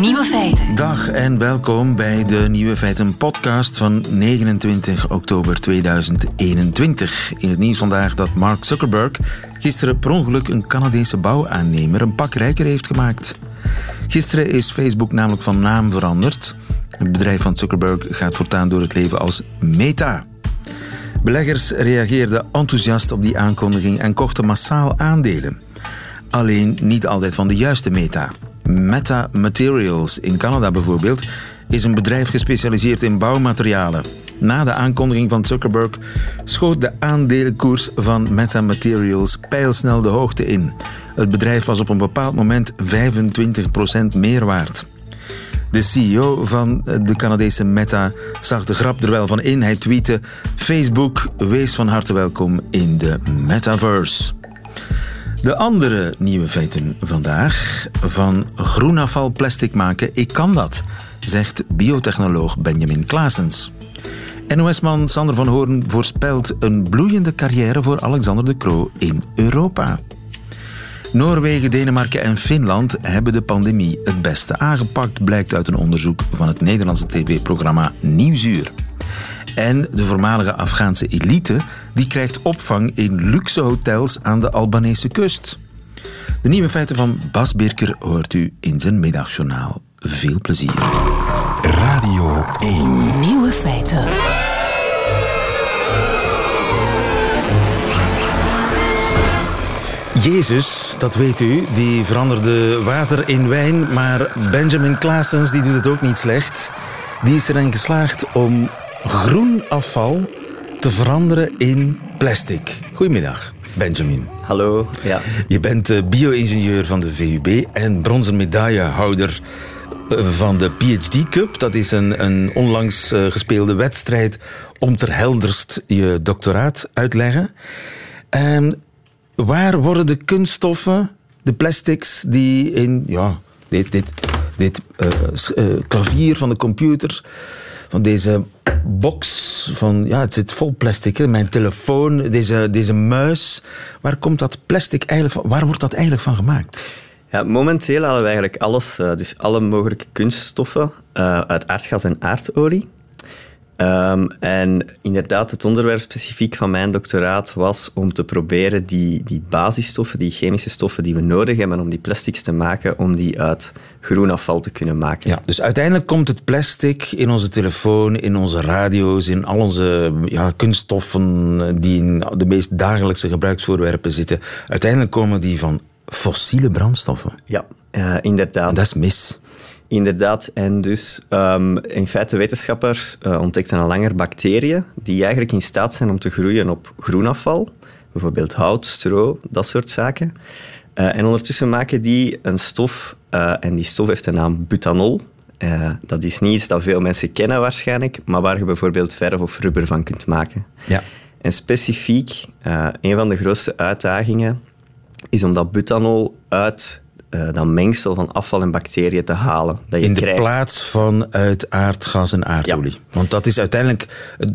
Nieuwe feiten. Dag en welkom bij de Nieuwe Feiten podcast van 29 oktober 2021. In het nieuws vandaag dat Mark Zuckerberg gisteren per ongeluk een Canadese bouwaannemer een pak rijker heeft gemaakt. Gisteren is Facebook namelijk van naam veranderd. Het bedrijf van Zuckerberg gaat voortaan door het leven als Meta. Beleggers reageerden enthousiast op die aankondiging en kochten massaal aandelen. Alleen niet altijd van de juiste meta. Meta Materials in Canada bijvoorbeeld is een bedrijf gespecialiseerd in bouwmaterialen. Na de aankondiging van Zuckerberg schoot de aandelenkoers van Meta Materials pijlsnel de hoogte in. Het bedrijf was op een bepaald moment 25% meer waard. De CEO van de Canadese Meta zag de grap er wel van in. Hij tweette: Facebook, wees van harte welkom in de metaverse. De andere nieuwe feiten vandaag. Van groenafval plastic maken, ik kan dat, zegt biotechnoloog Benjamin Klaasens. NOS-man Sander van Hoorn voorspelt een bloeiende carrière voor Alexander de Croo in Europa. Noorwegen, Denemarken en Finland hebben de pandemie het beste aangepakt, blijkt uit een onderzoek van het Nederlandse tv-programma Nieuwsuur. En de voormalige Afghaanse elite die krijgt opvang in luxe hotels aan de Albanese kust. De nieuwe feiten van Bas Birker hoort u in zijn middagjournaal. Veel plezier. Radio 1. Nieuwe feiten. Jezus, dat weet u, die veranderde water in wijn, maar Benjamin Claessens die doet het ook niet slecht. Die is erin geslaagd om groen afval te veranderen in plastic. Goedemiddag, Benjamin. Hallo, ja. Je bent eh, bio-ingenieur van de VUB en bronzen medaillehouder eh, van de PhD Cup. Dat is een, een onlangs eh, gespeelde wedstrijd om ter helderst je doctoraat uitleggen. Um, waar worden de kunststoffen, de plastics die in ja, dit, dit, dit uh, klavier van de computer, van deze box van, ja, het zit vol plastic. Mijn telefoon, deze, deze muis. Waar komt dat plastic eigenlijk van? Waar wordt dat eigenlijk van gemaakt? Ja, momenteel halen we eigenlijk alles, eh, dus alle mogelijke kunststoffen uh, uit aardgas en aardolie. Um, en inderdaad, het onderwerp specifiek van mijn doctoraat was om te proberen die, die basisstoffen, die chemische stoffen die we nodig hebben om die plastics te maken, om die uit groen afval te kunnen maken. Ja, dus uiteindelijk komt het plastic in onze telefoon, in onze radio's, in al onze ja, kunststoffen die in de meest dagelijkse gebruiksvoorwerpen zitten. Uiteindelijk komen die van fossiele brandstoffen. Ja, uh, inderdaad. En dat is mis. Inderdaad, en dus um, in feite wetenschappers uh, ontdekten al langer bacteriën die eigenlijk in staat zijn om te groeien op groenafval, bijvoorbeeld hout, stro, dat soort zaken. Uh, en ondertussen maken die een stof, uh, en die stof heeft de naam butanol. dat is niet iets dat veel mensen kennen waarschijnlijk, maar waar je bijvoorbeeld verf of rubber van kunt maken. Ja. En specifiek, een van de grootste uitdagingen is om dat butanol uit uh, dat mengsel van afval en bacteriën te halen. Dat je In de krijgt. plaats van uit aardgas en aardolie. Ja. Want dat is uiteindelijk het,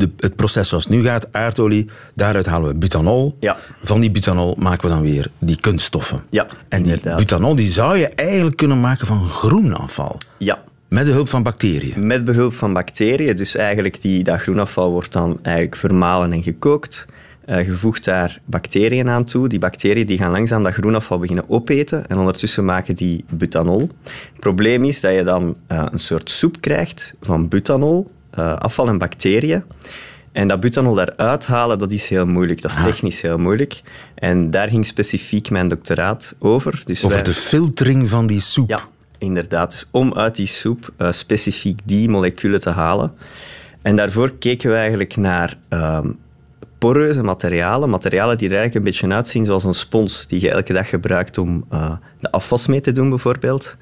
de, het proces zoals het nu gaat. Aardolie, daaruit halen we butanol. Ja. Van die butanol maken we dan weer die kunststoffen. Ja, en die inderdaad. butanol die zou je eigenlijk kunnen maken van groen afval. Ja, Met de hulp van bacteriën. met behulp van bacteriën. Dus eigenlijk die, dat groenafval wordt dan eigenlijk vermalen en gekookt. Uh, je voegt daar bacteriën aan toe. Die bacteriën die gaan langzaam dat groenafval beginnen opeten en ondertussen maken die butanol. Het probleem is dat je dan uh, een soort soep krijgt van butanol, uh, afval en bacteriën. En dat butanol daaruit halen, dat is heel moeilijk. Dat is Ah. technisch heel moeilijk. En daar ging specifiek mijn doctoraat over. Dus Over wij- de filtering van die soep. ja, inderdaad. Dus om uit die soep specifiek die moleculen te halen. En daarvoor keken we eigenlijk naar um, poreuze materialen. Materialen die er eigenlijk een beetje uitzien zoals een spons die je elke dag gebruikt om uh, de afwas mee te doen, bijvoorbeeld.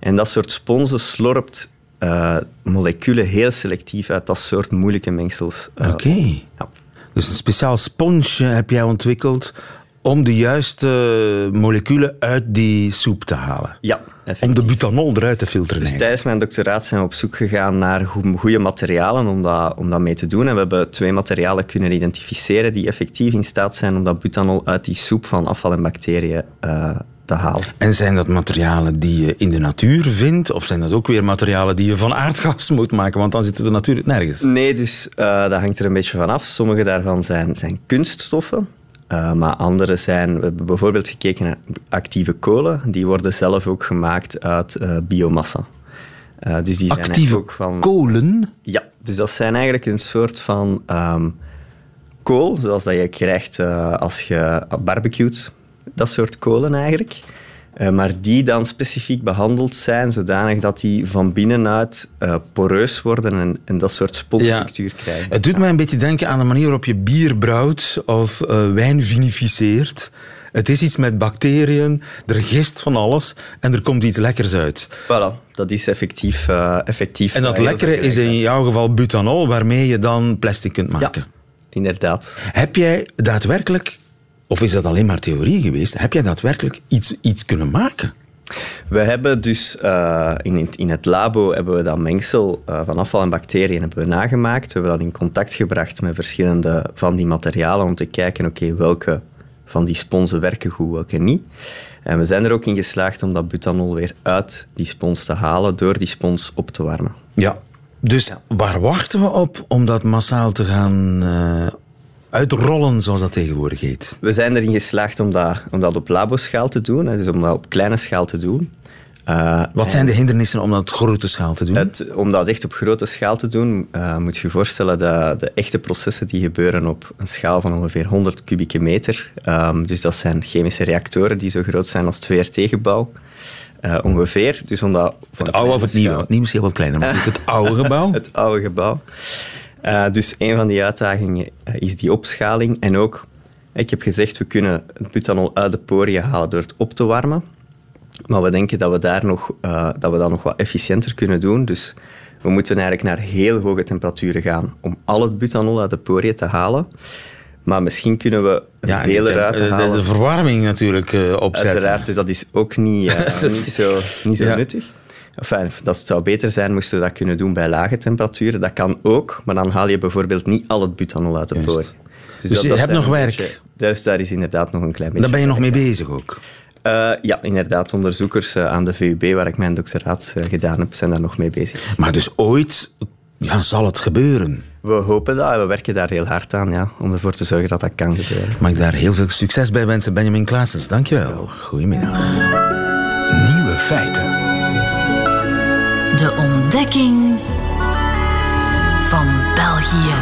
En dat soort sponsen slorpt uh, moleculen heel selectief uit dat soort moeilijke mengsels. Oké. Okay. Ja. Dus een speciaal sponsje heb jij ontwikkeld om de juiste moleculen uit die soep te halen. Ja, Om de butanol eruit te filteren. Dus tijdens mijn doctoraat zijn we op zoek gegaan naar goede materialen om dat, om dat mee te doen. En we hebben twee materialen kunnen identificeren die effectief in staat zijn om dat butanol uit die soep van afval en bacteriën uh, te halen. En zijn dat materialen die je in de natuur vindt? Of zijn dat ook weer materialen die je van aardgas moet maken? Want dan zitten we natuurlijk nergens. Nee, dus uh, dat hangt er een beetje van af. Sommige daarvan zijn, zijn kunststoffen. Uh, maar andere zijn, we hebben bijvoorbeeld gekeken naar actieve kolen. Die worden zelf ook gemaakt uit uh, biomassa. Uh, dus die actieve zijn ook van, kolen? Ja, dus dat zijn eigenlijk een soort van um, kool, zoals dat je krijgt als je barbecuet. Dat soort kolen eigenlijk. Uh, maar die dan specifiek behandeld zijn zodanig dat die van binnenuit uh, poreus worden en, en, dat soort sponsstructuur ja. krijgen. Het doet ja. mij een beetje denken aan de manier waarop je bier brouwt of uh, wijn vinificeert. Het is iets met bacteriën, er gist van alles en er komt iets lekkers uit. Voilà, dat is effectief. effectief en dat lekkere is in jouw geval butanol, waarmee je dan plastic kunt maken. Ja, inderdaad. Heb jij daadwerkelijk of is dat alleen maar theorie geweest? Heb jij daadwerkelijk iets, iets kunnen maken? We hebben dus uh, in, het, in het labo hebben we dat mengsel uh, van afval en bacteriën hebben we nagemaakt. We hebben dat in contact gebracht met verschillende van die materialen om te kijken, oké, okay, welke van die sponsen werken goed, welke niet. En we zijn er ook in geslaagd om dat butanol weer uit die spons te halen door die spons op te warmen. Ja, dus ja. waar wachten we op om dat massaal te gaan uh, uitrollen, zoals dat tegenwoordig heet? We zijn erin geslaagd om dat, om dat op laboschaal te doen, dus om dat op kleine schaal te doen. Uh, Wat zijn de hindernissen om dat op grote schaal te doen? Het, om dat echt op grote schaal te doen, uh, moet je je voorstellen dat de echte processen die gebeuren op een schaal van ongeveer 100 kubieke meter. Um, dus dat zijn chemische reactoren die zo groot zijn als het VRT-gebouw. Uh, ongeveer. Dus om dat het oude of het nieuwe? Het nieuwe is heel wat kleiner, maar het oude gebouw? het oude gebouw. Uh, dus een van die uitdagingen uh, is die opschaling. En ook, ik heb gezegd, we kunnen het butanol uit de poriën halen door het op te warmen. Maar we denken dat we, daar nog, uh, dat, we dat nog wat efficiënter kunnen doen. Dus we moeten eigenlijk naar heel hoge temperaturen gaan om al het butanol uit de poriën te halen. Maar misschien kunnen we een ja, deel eruit halen. De, de verwarming natuurlijk opzetten. Uiteraard, dus dat is ook niet, niet zo, niet zo ja. nuttig. Enfin, dat zou beter zijn moesten we dat kunnen doen bij lage temperaturen. Dat kan ook, maar dan haal je bijvoorbeeld niet al het butanol uit de poort. Dus, dus dat, je dat hebt nog werk? Beetje, dus daar is inderdaad nog een klein beetje Daar ben je nog mee bezig ook? Uh, ja, inderdaad. Onderzoekers uh, aan de VUB, waar ik mijn doctoraat uh, gedaan heb, zijn daar nog mee bezig. Maar dus ooit ja, zal het gebeuren? We hopen dat. We werken daar heel hard aan, ja, om ervoor te zorgen dat dat kan gebeuren. Mag ik daar heel veel succes bij wensen, Benjamin Klaasens. Dankjewel. Goedemiddag. Nieuwe feiten. De ontdekking van België.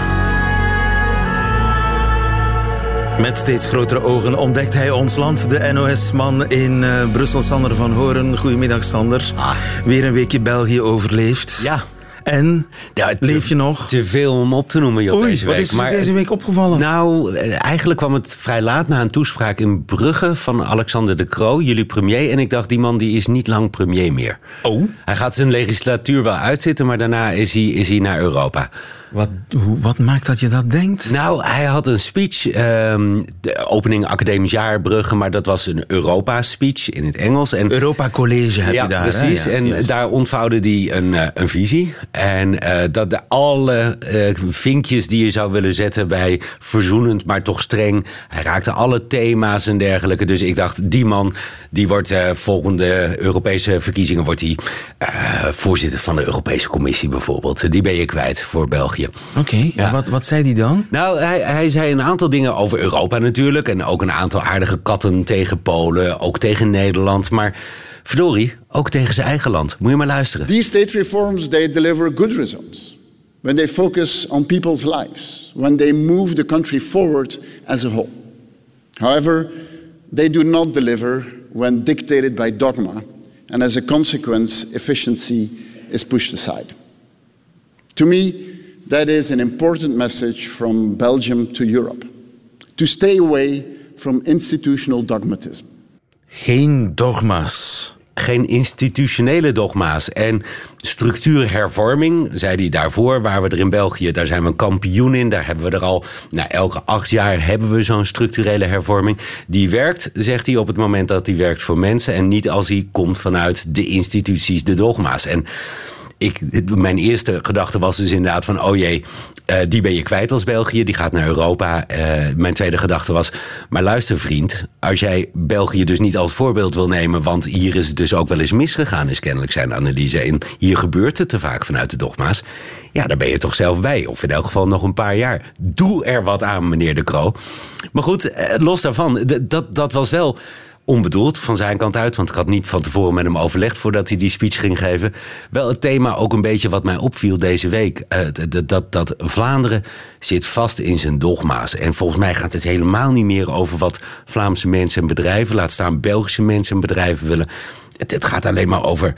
Met steeds grotere ogen ontdekt hij ons land, de NOS-man in uh, Brussel, Sander van Horen. Goedemiddag, Sander. Ah. Weer een weekje België overleefd. Ja, en? Ja, leef je nog? Te veel om op te noemen, joh, Oei, deze week. wat is er deze week opgevallen? Nou, eh, eigenlijk kwam het vrij laat na een toespraak in Brugge van Alexander de Croo, jullie premier. En ik dacht, die man die is niet lang premier meer. Oh? Hij gaat zijn legislatuur wel uitzitten, maar daarna is hij, is hij naar Europa. Wat, hoe, wat maakt dat je dat denkt? Nou, hij had een speech, um, de opening academisch jaar Brugge, maar dat was een Europa-speech in het Engels. En, Europa College heb ja, je daar. Precies, hè? Ja, en juist. daar ontvouwde hij een, uh, een visie. En uh, dat de alle uh, vinkjes die je zou willen zetten bij verzoenend, maar toch streng. Hij raakte alle thema's en dergelijke. Dus ik dacht, die man, die wordt volgende Europese verkiezingen, wordt hij voorzitter van de Europese Commissie bijvoorbeeld. Die ben je kwijt voor België. Oké, okay, ja. wat, wat zei hij dan? Nou, hij, hij zei een aantal dingen over Europa natuurlijk. En ook een aantal aardige katten tegen Polen, ook tegen Nederland. Maar verdorie, ook tegen zijn eigen land. Moet je maar luisteren. These state reforms, they deliver good results. When they focus on people's lives. When they move the country forward as a whole. However, they do not deliver when dictated by dogma. And as a consequence, efficiency is pushed aside. To me, That is an important message from Belgium to Europe. To stay away from institutional dogmatism. Geen dogma's. Geen institutionele dogma's. En structuurhervorming, zei hij daarvoor, waar we er in België, daar zijn we een kampioen in. Daar hebben we er al, nou, elke acht jaar hebben we zo'n structurele hervorming. Die werkt, zegt hij, op het moment dat die werkt voor mensen. En niet als die komt vanuit de instituties, de dogma's. En ik, mijn eerste gedachte was dus inderdaad van... oh jee, uh, die ben je kwijt als België, die gaat naar Europa. Uh, mijn tweede gedachte was, maar luister vriend... als jij België dus niet als voorbeeld wil nemen... want hier is het dus ook wel eens misgegaan, is kennelijk zijn analyse. En hier gebeurt het te vaak vanuit de dogma's. Ja, daar ben je toch zelf bij. Of in elk geval nog een paar jaar. Doe er wat aan, meneer De Croo. Maar goed, uh, los daarvan, dat, dat was wel onbedoeld van zijn kant uit, want ik had niet van tevoren met hem overlegd voordat hij die speech ging geven. Wel het thema ook een beetje wat mij opviel deze week. Uh, dat, dat, dat Vlaanderen zit vast in zijn dogma's. En volgens mij gaat het helemaal niet meer over wat Vlaamse mensen en bedrijven, laat staan Belgische mensen en bedrijven willen. Het, het gaat alleen maar over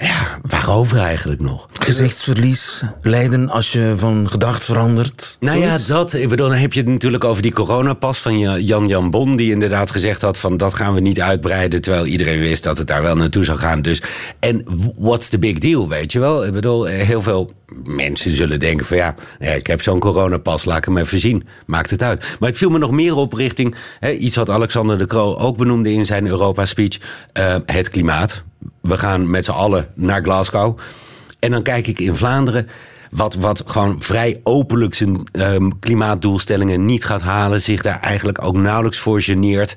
ja, waarover eigenlijk nog? Gezichtsverlies, lijden als je van gedacht verandert. Nou ja, dat. Ik bedoel, dan heb je het natuurlijk over die coronapas van Jan Jan Bon... die inderdaad gezegd had van dat gaan we niet uitbreiden... terwijl iedereen wist dat het daar wel naartoe zou gaan. Dus, en what's the big deal, weet je wel? Ik bedoel, heel veel mensen zullen denken van... ja, ik heb zo'n coronapas, laat ik hem even zien. Maakt het uit. Maar het viel me nog meer op richting... Hè, iets wat Alexander de Croo ook benoemde in zijn Europa-speech... Uh, het klimaat we gaan met z'n allen naar Glasgow. En dan kijk ik in Vlaanderen. Wat, wat gewoon vrij openlijk zijn um, klimaatdoelstellingen niet gaat halen. Zich daar eigenlijk ook nauwelijks voor geneert.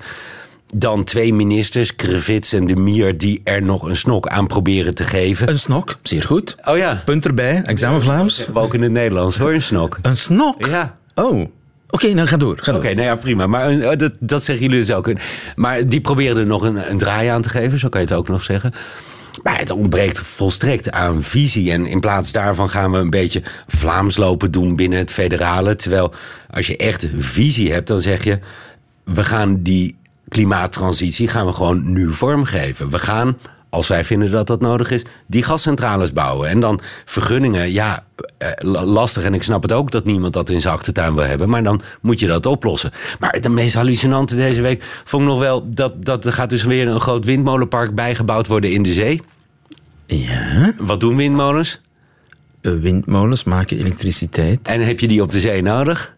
Dan twee ministers, Krevits en de Mier, die er nog een snok aan proberen te geven. Een snok, zeer goed. Oh ja. Punt erbij, examen Vlaams. ook in het Nederlands hoor, een snok. Een snok? Ja. Oh. Oké, okay, nou ga door. Oké, nou ja, prima. Maar uh, dat, dat zeggen jullie dus ook. Maar die probeerden er nog een, een draai aan te geven, zo kan je het ook nog zeggen. Maar het ontbreekt volstrekt aan visie. En in plaats daarvan gaan we een beetje Vlaams lopen doen binnen het federale. Terwijl als je echt visie hebt, dan zeg je... we gaan die klimaattransitie gaan we gewoon nu vormgeven. We gaan als wij vinden dat dat nodig is, die gascentrales bouwen. En dan vergunningen, ja, eh, lastig. En ik snap het ook dat niemand dat in zijn achtertuin wil hebben. Maar dan moet je dat oplossen. Maar het meest hallucinante deze week vond ik nog wel... dat, dat er gaat dus weer een groot windmolenpark bijgebouwd worden in de zee. Ja. Wat doen windmolens? Windmolens maken elektriciteit. En heb je die op de zee nodig?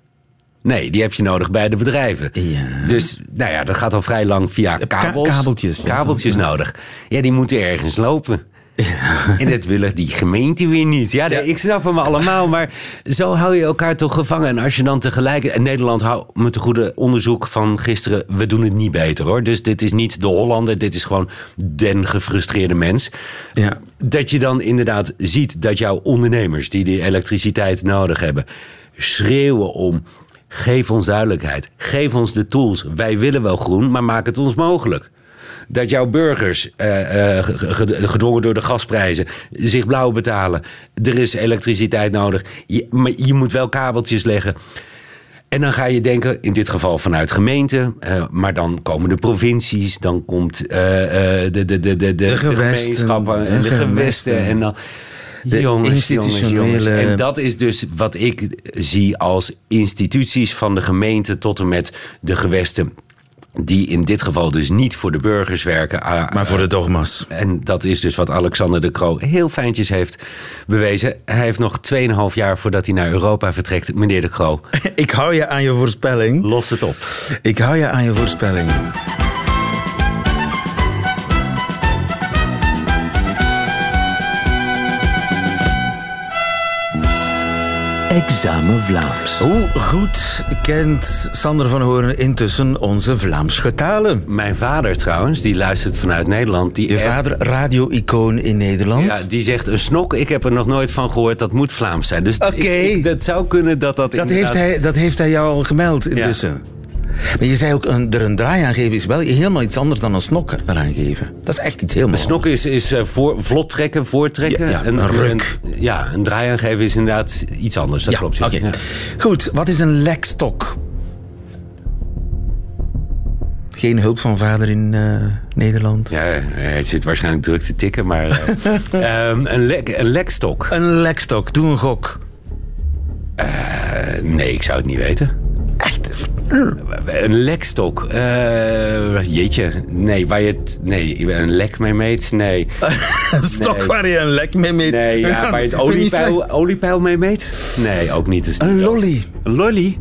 Nee, die heb je nodig bij de bedrijven. Ja. Dus nou ja, dat gaat al vrij lang via kabels. Ka kabeltjes. Kabeltjes ja. nodig. Ja, die moeten ergens lopen. Ja. En dat willen die gemeente weer niet. Ja, ja, ik snap hem allemaal, maar zo hou je elkaar toch gevangen. En als je dan tegelijk... En Nederland houdt met een goede onderzoek van gisteren... we doen het niet beter hoor. Dus dit is niet de Hollander, dit is gewoon den gefrustreerde mens. Ja. Dat je dan inderdaad ziet dat jouw ondernemers... die die elektriciteit nodig hebben... schreeuwen om Geef ons duidelijkheid. Geef ons de tools. Wij willen wel groen, maar maak het ons mogelijk. Dat jouw burgers, uh, uh, gedwongen door de gasprijzen, zich blauw betalen. Er is elektriciteit nodig. Je, maar je moet wel kabeltjes leggen. En dan ga je denken, in dit geval vanuit gemeenten, uh, maar dan komen de provincies, dan komt de, de, de, de, de, de gemeenschappen en de gewesten. En dan, de jongens, institutionele... Jongens, jongens. En dat is dus wat ik zie als instituties van de gemeente tot en met de gewesten die in dit geval dus niet voor de burgers werken. Maar voor de dogma's. En dat is dus wat Alexander de Croo heel fijntjes heeft bewezen. Hij heeft nog 2,5 jaar voordat hij naar Europa vertrekt, meneer de Croo. Ik hou je aan je voorspelling. Los het op. Ik hou je aan je voorspelling. Examen Vlaams. Hoe goed kent Sander van Hoorn intussen onze Vlaams getalen? Mijn vader trouwens, die luistert vanuit Nederland. Die Je vader, radio-icoon in Nederland? Ja, die zegt een snok, ik heb er nog nooit van gehoord, dat moet Vlaams zijn. Dus Oké. dat zou kunnen dat dat Dat, inderdaad... heeft hij, dat heeft hij jou al gemeld intussen. Maar je zei ook, een, er een draai aan geven is wel helemaal iets anders dan een snok eraan geven. Dat is echt iets helemaal Een snok is, is uh, voor, vlot trekken, voortrekken. Ja, ja, een ruk. Een, ja, een draai aan geven is inderdaad iets anders. Dat ja, klopt. oké. Ja. Goed, wat is een lekstok? Geen hulp van vader in uh, Nederland? Ja, hij zit waarschijnlijk druk te tikken, maar... Uh, um, een, lek, een lekstok. Een lekstok, doe een gok. Uh, nee, ik zou het niet weten. Een lekstok. Uh, jeetje. Nee, waar je het. Nee, een lek mee meet? Nee. een stok Nee. waar je een lek mee meet? Nee, ja, waar je het oliepeil, oliepeil mee meet? Nee, ook niet. Een lolly. Een lolly?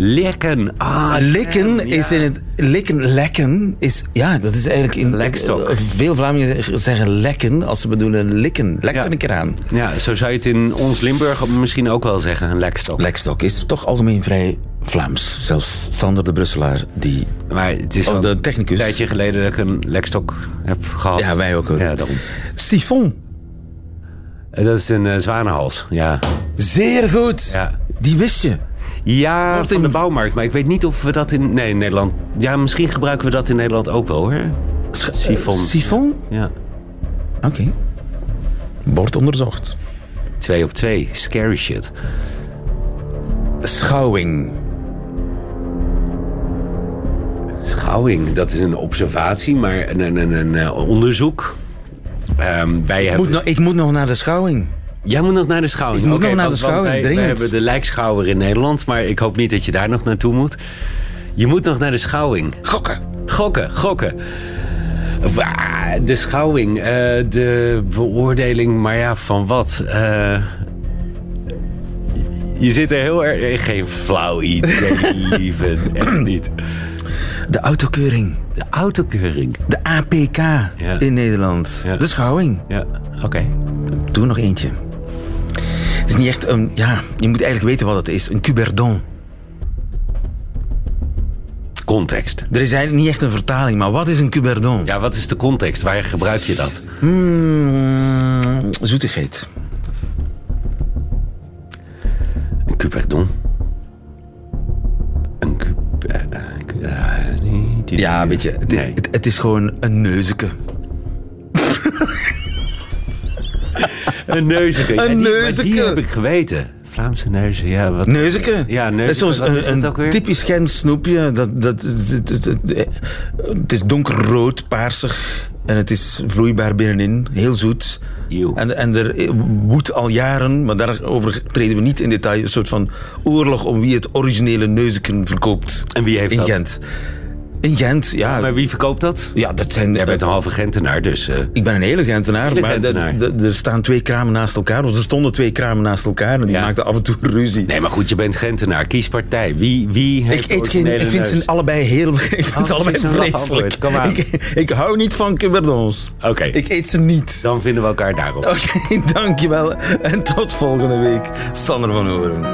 Likken. Ah, Likken ja. is in het... Likken, lekken is... Ja, dat is eigenlijk in... Lekstok. eh, Veel Vlamingen zeggen lekken als ze bedoelen likken. Lek Ja. er een keer aan. Ja, zo zou je het in ons Limburg misschien ook wel zeggen, een lekstok. Lekstok is toch algemeen vrij Vlaams. Zelfs Sander de Brusselaar, die... maar het is al de technicus. een tijdje geleden dat ik een lekstok heb gehad. Ja, wij ook hoor. Ja, daarom. Siphon. Eh, Dat is een eh, zwanenhals, ja. Zeer goed. Ja, Die wist je. Ja Wordt van in- de bouwmarkt. Maar ik weet niet of we dat in... Nee, in Nederland... Ja, misschien gebruiken we dat in Nederland ook wel, hoor. Sch- Siphon. eh, Siphon? Ja. Oké. Wordt onderzocht. Twee op twee. Scary shit. Schouwing. Schouwing, dat is een observatie, maar een, een, een, een eh, onderzoek. Ehm, wij hebben... Moet nog, ik moet nog naar de schouwing. Jij moet nog naar de schouwing. Ik moet nog naar de schouwing, Wij, wij dringend. hebben de lijkschouwer in Nederland, maar ik hoop niet dat je daar nog naartoe moet. Je moet nog naar de schouwing. Gokken. Gokken, gokken. De schouwing, eh, de beoordeling, maar ja, van wat? Eh, je zit er heel erg... Geen flauw idee, lieve. Echt niet. De autokeuring. De autokeuring. De APK in Nederland. Ja. De schouwing. Ja, oké. Doe nog eentje. Het is niet echt een... Ja, je moet eigenlijk weten wat het is. Een cuberdon. Context. Er is eigenlijk niet echt een vertaling, maar wat is een cuberdon? Ja, wat is de context? Waar gebruik je dat? Mm, zoetigheid. Een cuperdon. Een cup... eh, eh, eh. Ja, weet je, het, Nee. het, het is gewoon een neuzeke. Een neuzeke. Ja, Een die- maar neuzeke. Die heb ik geweten. Vlaamse neuzen, ja. Wat... Neuzeke? Ja, Dat is neuzeke. Wat is een, dat ook weer? een typisch Gens snoepje. Dat, dat, het, is donkerrood, paarsig. En het is vloeibaar binnenin. Heel zoet. Eeuw. En, en er woedt al jaren, maar daarover treden we niet in detail, een soort van oorlog om wie het originele neuzeken verkoopt. En wie heeft in dat? Gent. In Gent, ja. Maar wie verkoopt dat? ja, dat zijn... Jij bent een halve Gentenaar, dus... eh, Ik ben een hele Gentenaar, Hele maar Gentenaar. er staan twee kramen naast elkaar. Of er stonden twee kramen naast elkaar en die Ja. maakten af en toe ruzie. Nee, maar goed, je bent Gentenaar. Kies partij. Wie, wie heeft Ik, eet geen, ik vind neus? ze allebei heel... Ik vind Oh, ze allebei vreselijk. Kom aan. Ik, ik hou niet van cuberdons. Oké, Ik eet ze niet. dan vinden we elkaar daarop. Oké, dankjewel. En tot volgende week. Sander van Oren.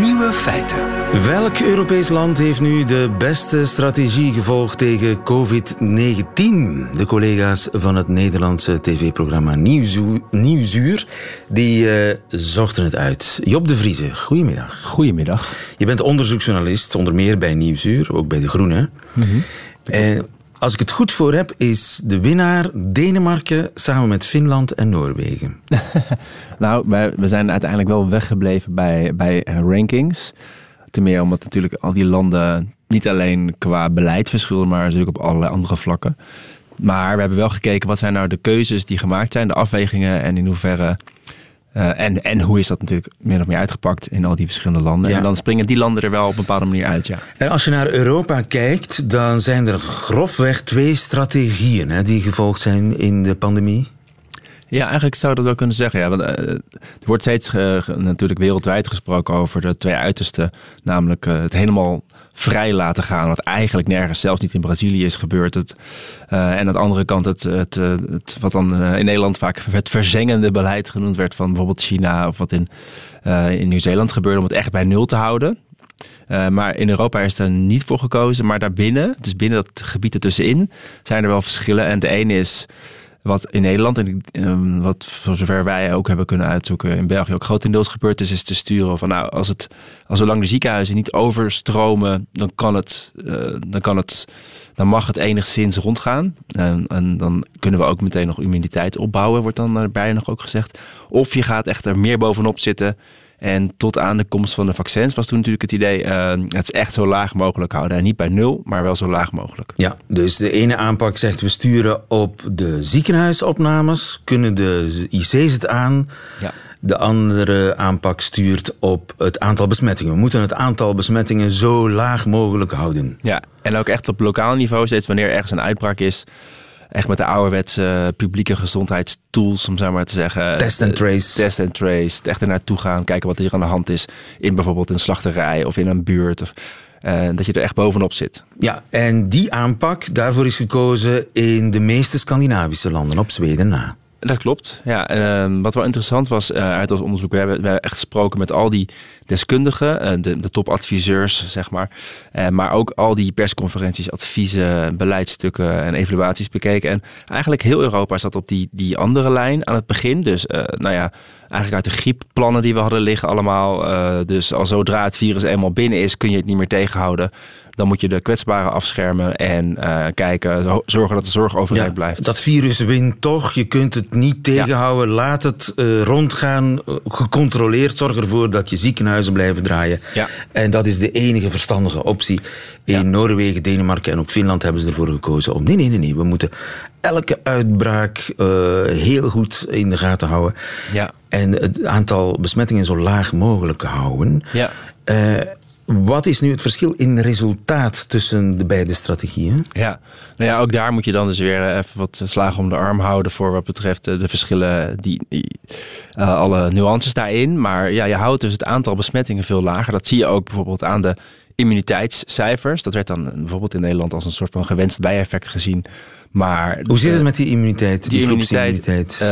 Nieuwe feiten. Welk Europees land heeft nu de beste strategie gevolgd tegen COVID-19? De collega's van het Nederlandse tv-programma Nieuwsuur, Nieuwsuur die eh, zochten het uit. Job de Vrieze, goedemiddag. Goedemiddag. Je bent onderzoeksjournalist, onder meer bij Nieuwsuur, ook bij De Groene. En als ik het goed voor heb, is de winnaar Denemarken samen met Finland en Noorwegen. Nou, we zijn uiteindelijk wel weggebleven bij, bij rankings. Ten meer omdat natuurlijk al die landen niet alleen qua beleid verschillen, maar natuurlijk op allerlei andere vlakken. Maar we hebben wel gekeken wat zijn nou de keuzes die gemaakt zijn, de afwegingen en in hoeverre. Eh, en, en hoe is dat natuurlijk min of meer uitgepakt in al die verschillende landen. Ja. En dan springen die landen er wel op een bepaalde manier uit, ja. En als je naar Europa kijkt, dan zijn er grofweg twee strategieën hè, die gevolgd zijn in de pandemie. Ja, eigenlijk zou je dat wel kunnen zeggen. Ja, want, eh, er wordt steeds eh, natuurlijk wereldwijd gesproken over de twee uitersten. Namelijk het helemaal vrij laten gaan, wat eigenlijk nergens, zelfs niet in Brazilië is gebeurd. Het, eh, en aan de andere kant het, het, eh, het wat dan eh, in Nederland vaak het verzengende beleid genoemd werd van bijvoorbeeld China of wat in, in Nieuw-Zeeland gebeurde, om het echt bij nul te houden. Maar in Europa is er niet voor gekozen. Maar daarbinnen, dus binnen dat gebied ertussenin, zijn er wel verschillen. En de ene is wat in Nederland en ehm, wat voor zover wij ook hebben kunnen uitzoeken in België ook grotendeels gebeurd is, is te sturen van nou, als het, als zolang de ziekenhuizen niet overstromen, dan kan het, eh, dan kan het, dan mag het enigszins rondgaan. En, en dan kunnen we ook meteen nog immuniteit opbouwen, wordt dan daarbij nog ook gezegd. Of je gaat echt er meer bovenop zitten En tot aan de komst van de vaccins was toen natuurlijk het idee... Uh, het is echt zo laag mogelijk houden. En niet bij nul, maar wel zo laag mogelijk. Ja, dus de ene aanpak zegt we sturen op de ziekenhuisopnames. Kunnen de IC's het aan? Ja. De andere aanpak stuurt op het aantal besmettingen. We moeten het aantal besmettingen zo laag mogelijk houden. Ja, en ook echt op lokaal niveau, steeds wanneer ergens een uitbraak is echt met de ouderwetse publieke gezondheidstools, om zo maar te zeggen. Test and trace. Test and trace. Echt er naartoe gaan, kijken wat er aan de hand is in bijvoorbeeld een slachterij of in een buurt. Of, uh, dat je er echt bovenop zit. Ja, en die aanpak, daarvoor is gekozen in de meeste Scandinavische landen, op Zweden na. Dat klopt. Ja, uh, wat wel interessant was uh, uit ons onderzoek, we hebben, we hebben echt gesproken met al die deskundigen, uh, de, de topadviseurs, zeg maar. Uh, maar ook al die persconferenties, adviezen, beleidsstukken en evaluaties bekeken. En eigenlijk heel Europa zat op die, die andere lijn aan het begin. Dus nou ja, eigenlijk uit de griepplannen die we hadden liggen allemaal. dus al zodra het virus eenmaal binnen is, kun je het niet meer tegenhouden. Dan moet je de kwetsbaren afschermen en uh, kijken, zorgen dat de zorg overeind ja, blijft. Dat virus wint toch. Je kunt het niet tegenhouden. Ja. Laat het uh, rondgaan. Gecontroleerd. Zorg ervoor dat je ziekenhuizen blijven draaien. Ja. En dat is de enige verstandige optie. In Noorwegen, Denemarken en ook Finland hebben ze ervoor gekozen om. Nee, nee, nee, nee. We moeten elke uitbraak uh, heel goed in de gaten houden. Ja. En het aantal besmettingen zo laag mogelijk houden. Ja. Wat is nu het verschil in resultaat tussen de beide strategieën? Ja, nou ja, ook daar moet je dan dus weer even wat slagen om de arm houden voor wat betreft de verschillen, die, die uh, alle nuances daarin. Maar ja, je houdt dus het aantal besmettingen veel lager. Dat zie je ook bijvoorbeeld aan de immuniteitscijfers. Dat werd dan bijvoorbeeld in Nederland als een soort van gewenst bijeffect gezien. Maar hoe zit het met die immuniteit? Die, die immuniteit.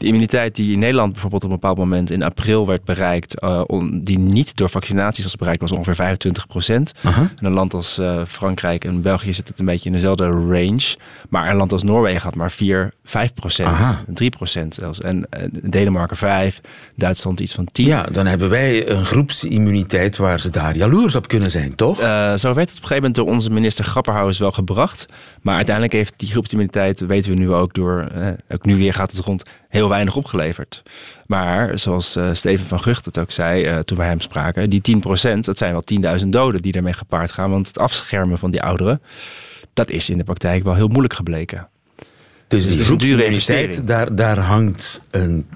Uh, de immuniteit die in Nederland bijvoorbeeld op een bepaald moment in april werd bereikt, uh, on, die niet door vaccinaties was bereikt, was ongeveer 25 procent. Uh-huh. In een land als uh, Frankrijk en België zit het een beetje in dezelfde range. Maar een land als Noorwegen had maar 4, 5 procent, 3 procent zelfs. En uh, Denemarken 5, Duitsland iets van 10. Ja, dan hebben wij een groepsimmuniteit waar ze daar jaloers op kunnen zijn, toch? Uh, zo werd het op een gegeven moment door onze minister Grapperhaus wel gebracht. Maar uiteindelijk heeft die groepsimmuniteit, weten we nu ook door, ook nu weer gaat het rond, heel weinig opgeleverd. Maar zoals uh, Steven van Gucht het ook zei uh, toen wij hem spraken, die 10%, dat zijn wel 10.000 doden die daarmee gepaard gaan. Want het afschermen van die ouderen, dat is in de praktijk wel heel moeilijk gebleken. Dus, dus het is een dure investering. Daar, daar hangt een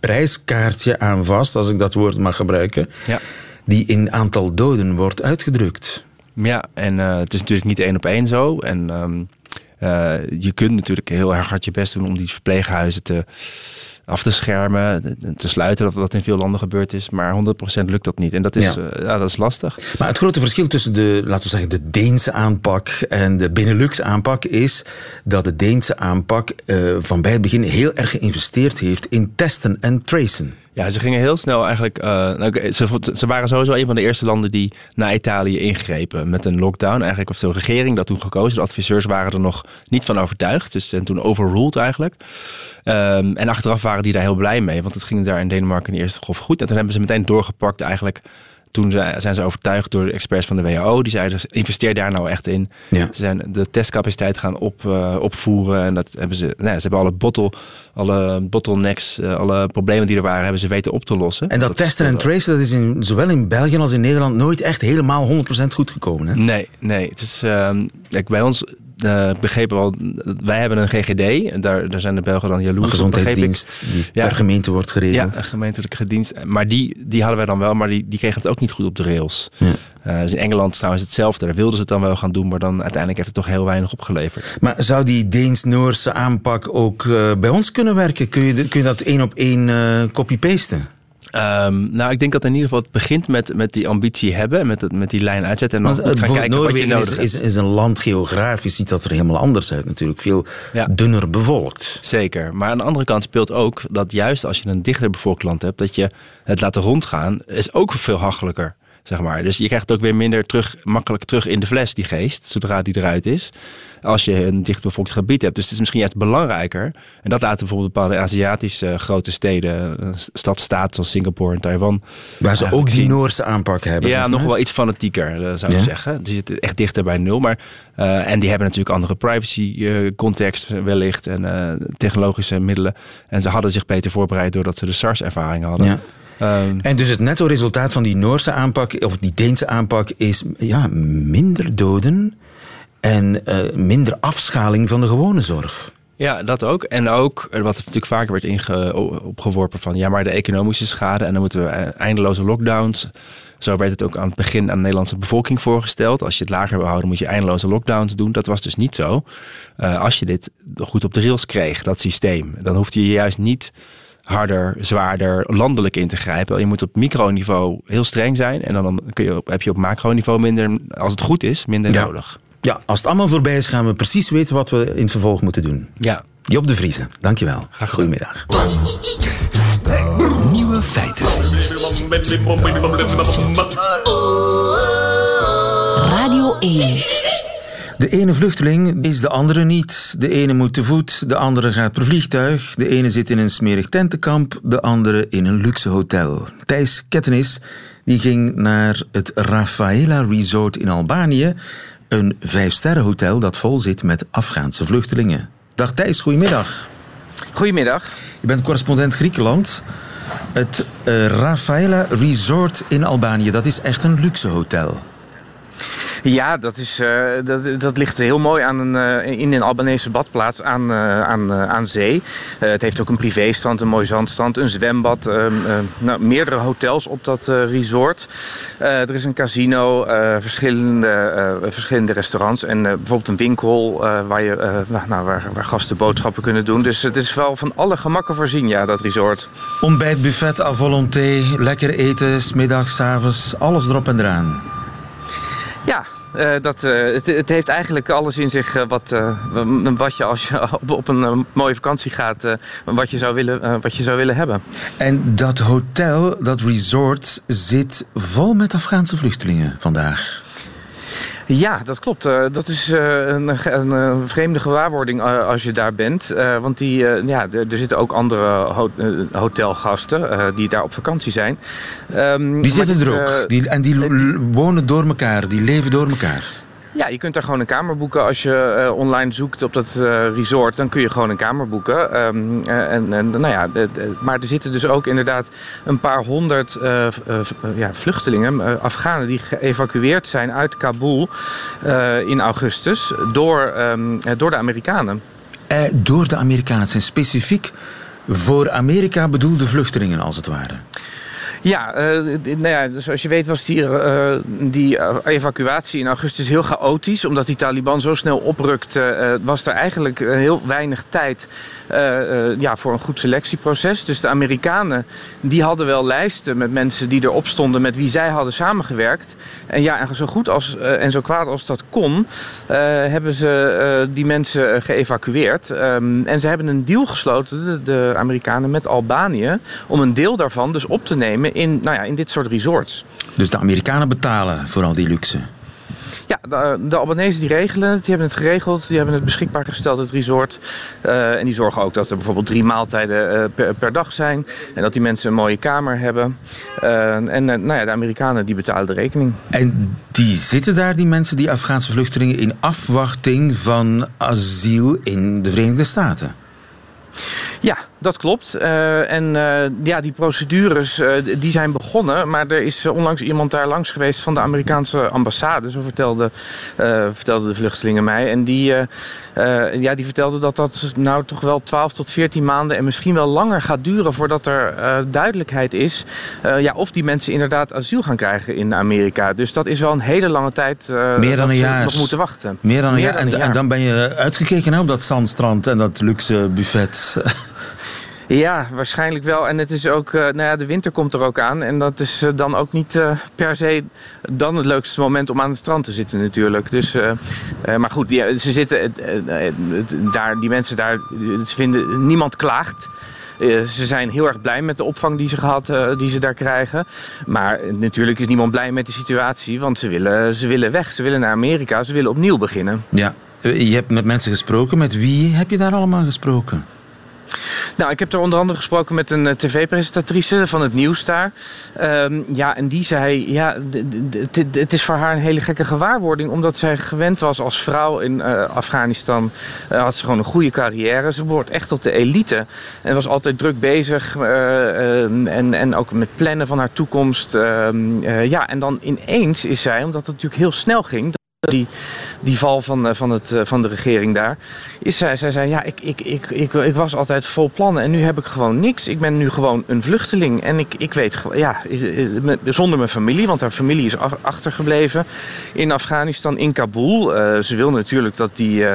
prijskaartje aan vast, als ik dat woord mag gebruiken, ja. die in aantal doden wordt uitgedrukt. Ja, en uh, het is natuurlijk niet één op één zo. En um, uh, je kunt natuurlijk heel erg hard je best doen om die verpleeghuizen te, af te schermen, te sluiten, dat dat in veel landen gebeurd is. Maar 100% lukt dat niet. En dat is, ja. Uh, ja. dat is lastig. Maar het grote verschil tussen de, laten we zeggen, de Deense aanpak en de Benelux aanpak is dat de Deense aanpak uh, van bij het begin heel erg geïnvesteerd heeft in testen en tracen. Ja, ze gingen heel snel eigenlijk. Uh, ze, ze, waren sowieso een van de eerste landen die naar Italië ingrepen met een lockdown. Eigenlijk heeft de regering dat toen gekozen. De adviseurs waren er nog niet van overtuigd. Dus en toen overruled eigenlijk. Um, en achteraf waren die daar heel blij mee. Want het ging daar in Denemarken in de eerste golf goed. En toen hebben ze meteen doorgepakt eigenlijk toen zijn ze overtuigd door de experts van de WHO. Die zeiden, investeer daar nou echt in. Ja. Ze zijn de testcapaciteit gaan op, uh, opvoeren. En dat hebben ze, nou, ze hebben alle, bottle, alle bottlenecks, uh, alle problemen die er waren, hebben ze weten op te lossen. En dat, dat testen en tracen, dat is in, zowel in België als in Nederland nooit echt helemaal 100% goed gekomen. Hè? Nee, nee. Het is, uh, kijk, bij ons uh, begrepen wel, wij hebben een GGD. En daar, daar zijn de Belgen dan jaloers Een gezondheidsdienst die ja. per gemeente wordt geregeld. Ja, een gemeentelijke dienst. Maar die, die hadden wij dan wel, maar die, die kregen het ook niet goed op de rails. Ja. Uh, dus in Engeland trouwens hetzelfde. Daar wilden ze het dan wel gaan doen, maar dan uiteindelijk heeft het toch heel weinig opgeleverd. Maar zou die Deens-Noorse aanpak ook uh, bij ons kunnen werken? Kun je, kun je dat één op één copy-pasten? Um, nou, ik denk dat in ieder geval het begint met, met die ambitie hebben, met, het, met die lijn uitzetten. En dan maar, gaan kijken Noorwegen wat je nodig is, is, is, een land geografisch, ziet dat er helemaal anders uit natuurlijk. Veel ja. dunner bevolkt. Zeker. Maar aan de andere kant speelt ook dat juist als je een dichter bevolkt land hebt, dat je het laten rondgaan, is ook veel hachelijker. Zeg maar. Dus je krijgt ook weer minder terug, makkelijk terug in de fles, die geest, zodra die eruit is. Als je een dichtbevolkt gebied hebt. Dus het is misschien juist belangrijker. En dat laten bijvoorbeeld bepaalde Aziatische grote steden, stadstaat zoals Singapore en Taiwan. Waar ze ook die Noorse aanpak hebben. Ja, nog wel iets fanatieker, zou ik ja? zeggen. Die zitten echt dichter bij nul. Maar, uh, en die hebben natuurlijk andere privacy uh, context wellicht en uh, technologische middelen. En ze hadden zich beter voorbereid doordat ze de SARS-ervaring hadden. Ja. Um, en dus het netto resultaat van die Noorse aanpak, of die Deense aanpak, is ja, minder doden en uh, minder afschaling van de gewone zorg. Ja, dat ook. En ook, wat natuurlijk vaker werd inge, opgeworpen van... ja, maar de economische schade en dan moeten we eindeloze lockdowns... Zo werd het ook aan het begin aan de Nederlandse bevolking voorgesteld. Als je het lager wil houden, moet je eindeloze lockdowns doen. Dat was dus niet zo. Uh, als je dit goed op de rails kreeg, dat systeem, dan hoefde je juist niet harder, zwaarder, landelijk in te grijpen. Je moet op microniveau heel streng zijn. En dan kun je, heb je op macroniveau minder, als het goed is, minder nodig. Ja, als het allemaal voorbij is, gaan we precies weten wat we in het vervolg moeten doen. Ja. Job de Vriezen, dankjewel. Graag Goedemiddag. Nieuwe feiten. Radio 1. De ene vluchteling is de andere niet. De ene moet te voet, de andere gaat per vliegtuig. De ene zit in een smerig tentenkamp, de andere in een luxe hotel. Thijs Kettenis die ging naar het Rafaela Resort in Albanië, een vijfsterrenhotel dat vol zit met Afghaanse vluchtelingen. Dag Thijs, goedemiddag. Goedemiddag. Je bent correspondent Griekenland. Het uh, Rafaela Resort in Albanië, dat is echt een luxe hotel. Ja, dat, is, uh, dat, dat ligt heel mooi aan een, uh, in een Albanese badplaats aan, uh, aan, aan zee. het heeft ook een privéstrand, een mooi zandstrand, een zwembad. Ehm, nou, meerdere hotels op dat resort. er is een casino, verschillende, verschillende restaurants en bijvoorbeeld een winkel waar, je, nou, waar, waar gasten boodschappen kunnen doen. Dus het is wel van alle gemakken voorzien, ja, dat resort. Ontbijt, buffet à volonté, lekker eten, smiddags, avonds, alles erop en eraan. Ja, uh, dat, uh, het, het, heeft eigenlijk alles in zich uh, wat, wat je als je op, op een mooie vakantie gaat, wat, je zou willen, wat je zou willen hebben. En dat hotel, dat resort, zit vol met Afghaanse vluchtelingen vandaag. Ja, dat klopt. Uh, dat is uh, een, een, een, vreemde gewaarwording uh, als je daar bent. want die, ja, er zitten ook andere ho hotelgasten die daar op vakantie zijn. Um, die zitten er ook. Die, en die wonen door elkaar, die leven door elkaar. Ja, je kunt daar gewoon een kamer boeken. Als je uh, online zoekt op dat uh, resort, dan kun je gewoon een kamer boeken. Um, en, en, nou ja, maar er zitten dus ook inderdaad een paar honderd ja, vluchtelingen, Afghanen, die geëvacueerd zijn uit Kabul in augustus door, um, door de Amerikanen. door de Amerikanen. Het zijn specifiek voor Amerika bedoelde vluchtelingen, als het ware. Ja, uh, nou ja, zoals je weet was die, uh, die evacuatie in augustus heel chaotisch. Omdat die Taliban zo snel oprukte, was er eigenlijk heel weinig tijd ja, voor een goed selectieproces. Dus de Amerikanen die hadden wel lijsten met mensen die erop stonden met wie zij hadden samengewerkt. En ja, en zo goed als, en zo kwaad als dat kon, hebben ze die mensen geëvacueerd. Um, en ze hebben een deal gesloten, de Amerikanen, met Albanië, om een deel daarvan dus op te nemen in, nou ja, in dit soort resorts. Dus de Amerikanen betalen voor al die luxe? Ja, de, de Albanese die regelen het, die hebben het geregeld, die hebben het beschikbaar gesteld, het resort. Uh, en die zorgen ook dat er bijvoorbeeld drie maaltijden uh, per, per, dag zijn. En dat die mensen een mooie kamer hebben. Uh, en nou ja, de Amerikanen die betalen de rekening. En die zitten daar, die mensen, die Afghaanse vluchtelingen, in afwachting van asiel in de Verenigde Staten? Ja, dat klopt. Uh, en uh, ja, die procedures uh, die zijn begonnen. Maar er is onlangs iemand daar langs geweest van de Amerikaanse ambassade. Zo vertelde, vertelden de vluchtelingen mij. En die, ja, die vertelde dat dat nou toch wel 12 tot 14 maanden en misschien wel langer gaat duren voordat er duidelijkheid is ja, of die mensen inderdaad asiel gaan krijgen in Amerika. Dus dat is wel een hele lange tijd Meer dan een jaar. nog moeten wachten. Meer dan een, jaar. Dan een jaar. En, en, dan ben je uitgekeken hè, op dat zandstrand en dat luxe buffet. Ja, waarschijnlijk wel. En het is ook, uh, nou ja, de winter komt er ook aan. En dat is uh, dan ook niet uh, per se dan het leukste moment om aan het strand te zitten natuurlijk. Dus, maar goed, ja, ze zitten daar, die mensen daar, ze vinden, niemand klaagt. Ze zijn heel erg blij met de opvang die ze, gehad, die ze daar krijgen. Maar natuurlijk is niemand blij met de situatie, want ze willen, ze willen weg. Ze willen naar Amerika, ze willen opnieuw beginnen. Ja, je hebt met mensen gesproken. Met wie heb je daar allemaal gesproken? Nou, ik heb er onder andere gesproken met een tv-presentatrice van het nieuws daar. Ehm, ja, en die zei, ja, het is voor haar een hele gekke gewaarwording, omdat zij gewend was als vrouw in Afghanistan. had ze gewoon een goede carrière. Ze behoort echt tot de elite. En was altijd druk bezig en, en ook met plannen van haar toekomst. Ehm, ja, en dan ineens is zij, omdat het natuurlijk heel snel ging die, die val van, eh, van, het, eh, van de regering daar. Is zij, zij zei, ja, ik, ik, ik, ik, ik was altijd vol plannen en nu heb ik gewoon niks. Ik ben nu gewoon een vluchteling en ik, ik weet, ja, zonder mijn familie, want haar familie is achtergebleven in Afghanistan, in Kabul. Ze wil natuurlijk dat die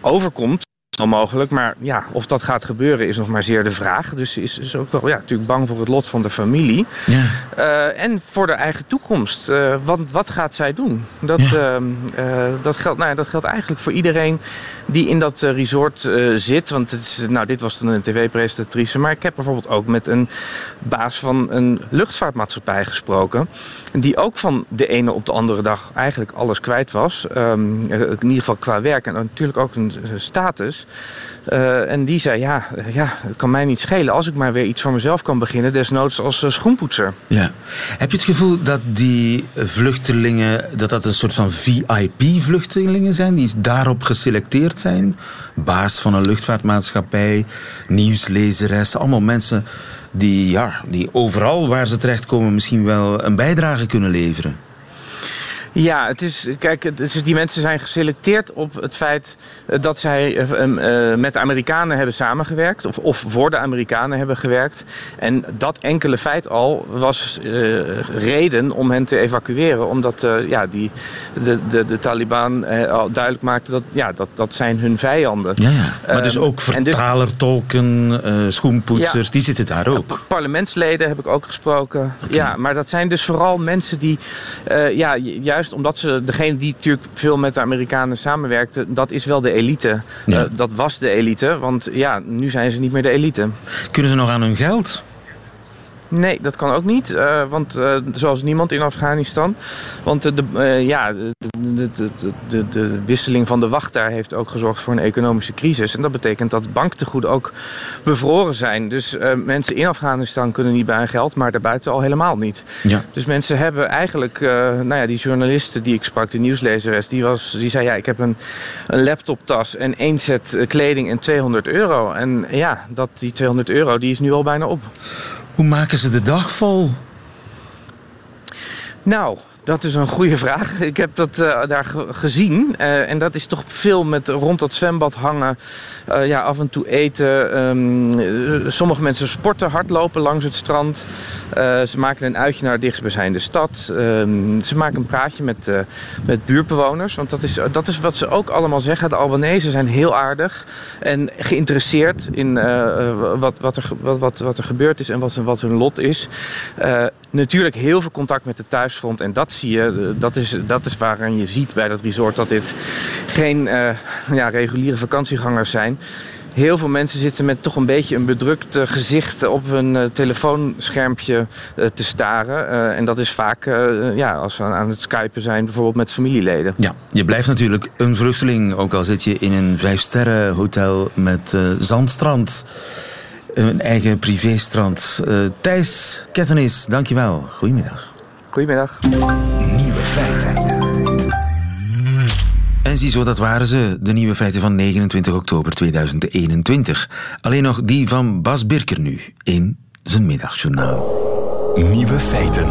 overkomt mogelijk. Maar ja, of dat gaat gebeuren is nog maar zeer de vraag. Dus ze is, is ook wel ja, natuurlijk bang voor het lot van de familie. Ja. Uh, en voor de eigen toekomst. Uh, wat, wat gaat zij doen? Dat, ja. uh, dat, geldt, nou ja, dat geldt eigenlijk voor iedereen die in dat resort zit. Want het is, nou, dit was dan een tv-presentatrice. Maar ik heb bijvoorbeeld ook met een baas van een luchtvaartmaatschappij gesproken. Die ook van de ene op de andere dag eigenlijk alles kwijt was. Um, in ieder geval qua werk en natuurlijk ook een status. Uh, en die zei, ja, ja, het kan mij niet schelen als ik maar weer iets voor mezelf kan beginnen, desnoods als uh, schoenpoetser. Ja. Heb je het gevoel dat die vluchtelingen, dat dat een soort van VIP-vluchtelingen zijn, die daarop geselecteerd zijn? Baas van een luchtvaartmaatschappij, nieuwslezeres, allemaal mensen die, ja, die overal waar ze terechtkomen misschien wel een bijdrage kunnen leveren. Ja, het is, kijk, het is, die mensen zijn geselecteerd op het feit eh, dat zij uh, met de Amerikanen hebben samengewerkt. Of, of voor de Amerikanen hebben gewerkt. En dat enkele feit al was reden om hen te evacueren. Omdat ja, die, de, de, de Taliban al duidelijk maakte dat ja, dat, dat zijn hun vijanden. Ja, ja. Maar dus ook dus- vertaler, dus, tolken, schoenpoetsers, die zitten daar ook. Parlementsleden heb ik ook gesproken. Ja, maar dat zijn dus vooral mensen die ja, juist omdat ze, degene die natuurlijk veel met de Amerikanen samenwerkte, dat is wel de elite. Uh, dat was de elite, want ja, nu zijn ze niet meer de elite. Kunnen ze nog aan hun geld? Nee, dat kan ook niet. Uh, want uh, zoals niemand in Afghanistan. Want de, ja, de, de, de, de, wisseling van de wacht daar heeft ook gezorgd voor een economische crisis. En dat betekent dat banktegoeden ook bevroren zijn. Dus mensen in Afghanistan kunnen niet bij hun geld, maar daarbuiten al helemaal niet. Ja. Dus mensen hebben eigenlijk, nou ja, die journalisten die ik sprak, de nieuwslezeres, die, was, die zei ja, ik heb een, een laptoptas en één set kleding en 200 euro. En ja, dat, die 200 euro die is nu al bijna op. Hoe maken ze de dag vol? Nou, dat is een goede vraag. Ik heb dat uh, daar gezien. Uh, en dat is toch veel met rond dat zwembad hangen. Uh, ja, af en toe eten. Um, sommige mensen sporten, hardlopen langs het strand. ze maken een uitje naar de dichtstbijzijnde stad. Um, ze maken een praatje met, met buurtbewoners. Want dat is, dat is wat ze ook allemaal zeggen. De Albanese zijn heel aardig. En geïnteresseerd in wat, wat, er, wat, wat, wat er gebeurd is en wat, wat hun lot is. natuurlijk heel veel contact met de thuisfront. En dat zie je, dat is, dat is je ziet bij dat resort dat dit geen uh, ja, reguliere vakantiegangers zijn. Heel veel mensen zitten met toch een beetje een bedrukt uh, gezicht op hun uh, telefoonschermpje te staren. en dat is vaak ja, als we aan het skypen zijn, bijvoorbeeld met familieleden. Ja, je blijft natuurlijk een vluchteling, ook al zit je in een vijfsterren hotel met zandstrand. Een eigen privéstrand. Thijs Kettenis, dankjewel. Goedemiddag. Goedemiddag. Nieuwe feiten. En ziezo, dat waren ze, de nieuwe feiten van 29 oktober 2021. Alleen nog die van Bas Birker nu, in zijn middagjournaal. Nieuwe feiten.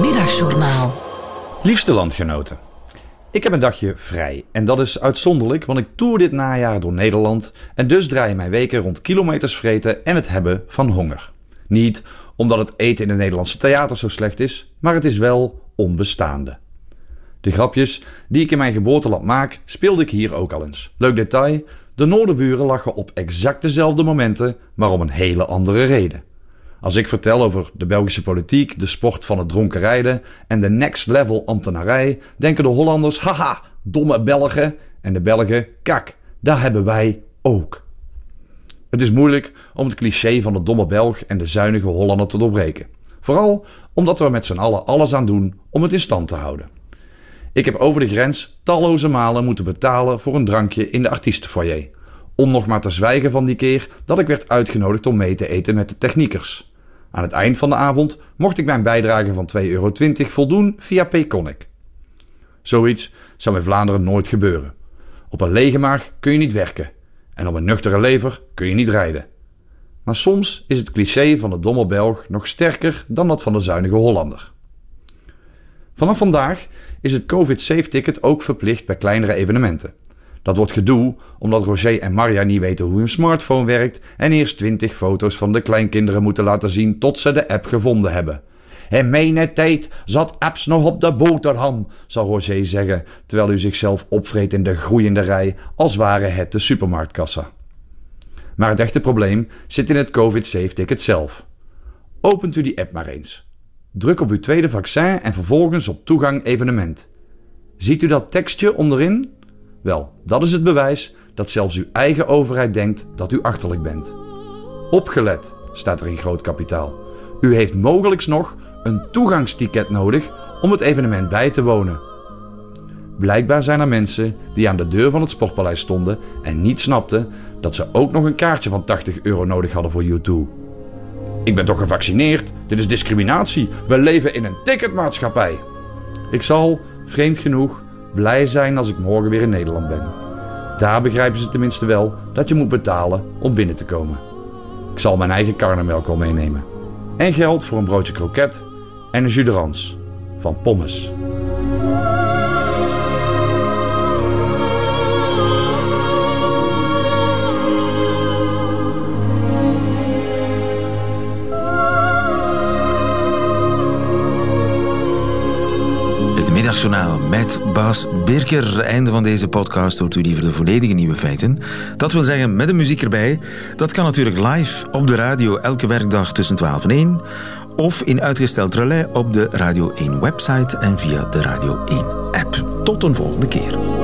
Middagjournaal. Liefste landgenoten. Ik heb een dagje vrij en dat is uitzonderlijk, want ik toer dit najaar door Nederland en dus draai mijn weken rond kilometers vreten en het hebben van honger. Niet omdat het eten in de Nederlandse theater zo slecht is, maar het is wel onbestaande. De grapjes die ik in mijn geboorteland maak, speelde ik hier ook al eens. Leuk detail: de Noorderburen lachen op exact dezelfde momenten, maar om een hele andere reden. Als ik vertel over de Belgische politiek, de sport van het dronken rijden en de next level ambtenarij, denken de Hollanders: haha, domme Belgen. En de Belgen: kak, daar hebben wij ook. Het is moeilijk om het cliché van de domme Belg en de zuinige Hollander te doorbreken. Vooral omdat we met z'n allen alles aan doen om het in stand te houden. Ik heb over de grens talloze malen moeten betalen voor een drankje in de artiestenfoyer. Om nog maar te zwijgen van die keer dat ik werd uitgenodigd om mee te eten met de techniekers. Aan het eind van de avond mocht ik mijn bijdrage van 2,20 euro voldoen via Payconic. Zoiets zou in Vlaanderen nooit gebeuren. Op een lege maag kun je niet werken en op een nuchtere lever kun je niet rijden. Maar soms is het cliché van de domme Belg nog sterker dan dat van de zuinige Hollander. Vanaf vandaag is het COVID-safe-ticket ook verplicht bij kleinere evenementen. Dat wordt gedoe omdat Roger en Marja niet weten hoe hun smartphone werkt en eerst 20 foto's van de kleinkinderen moeten laten zien tot ze de app gevonden hebben. In mijn tijd zat apps nog op de boterham, zal Roger zeggen, terwijl u zichzelf opvreet in de groeiende rij als ware het de supermarktkassa. Maar het echte probleem zit in het COVID-safe-ticket zelf. Opent u die app maar eens. Druk op uw tweede vaccin en vervolgens op toegang evenement. Ziet u dat tekstje onderin? Wel, dat is het bewijs dat zelfs uw eigen overheid denkt dat u achterlijk bent. Opgelet, staat er in groot kapitaal. U heeft mogelijks nog een toegangsticket nodig om het evenement bij te wonen. Blijkbaar zijn er mensen die aan de deur van het Sportpaleis stonden en niet snapten dat ze ook nog een kaartje van 80 euro nodig hadden voor U2. Ik ben toch gevaccineerd? Dit is discriminatie. We leven in een ticketmaatschappij. Ik zal, vreemd genoeg, blij zijn als ik morgen weer in Nederland ben. Daar begrijpen ze tenminste wel dat je moet betalen om binnen te komen. Ik zal mijn eigen karnemelk al meenemen. En geld voor een broodje kroket en een jus van pommes. Middagjournaal met Bas Birker. Einde van deze podcast hoort u liever de volledige nieuwe feiten. Dat wil zeggen met de muziek erbij. Dat kan natuurlijk live op de radio elke werkdag tussen 12 en 1. Of in uitgesteld relais op de Radio 1 website en via de Radio 1 app. Tot een volgende keer.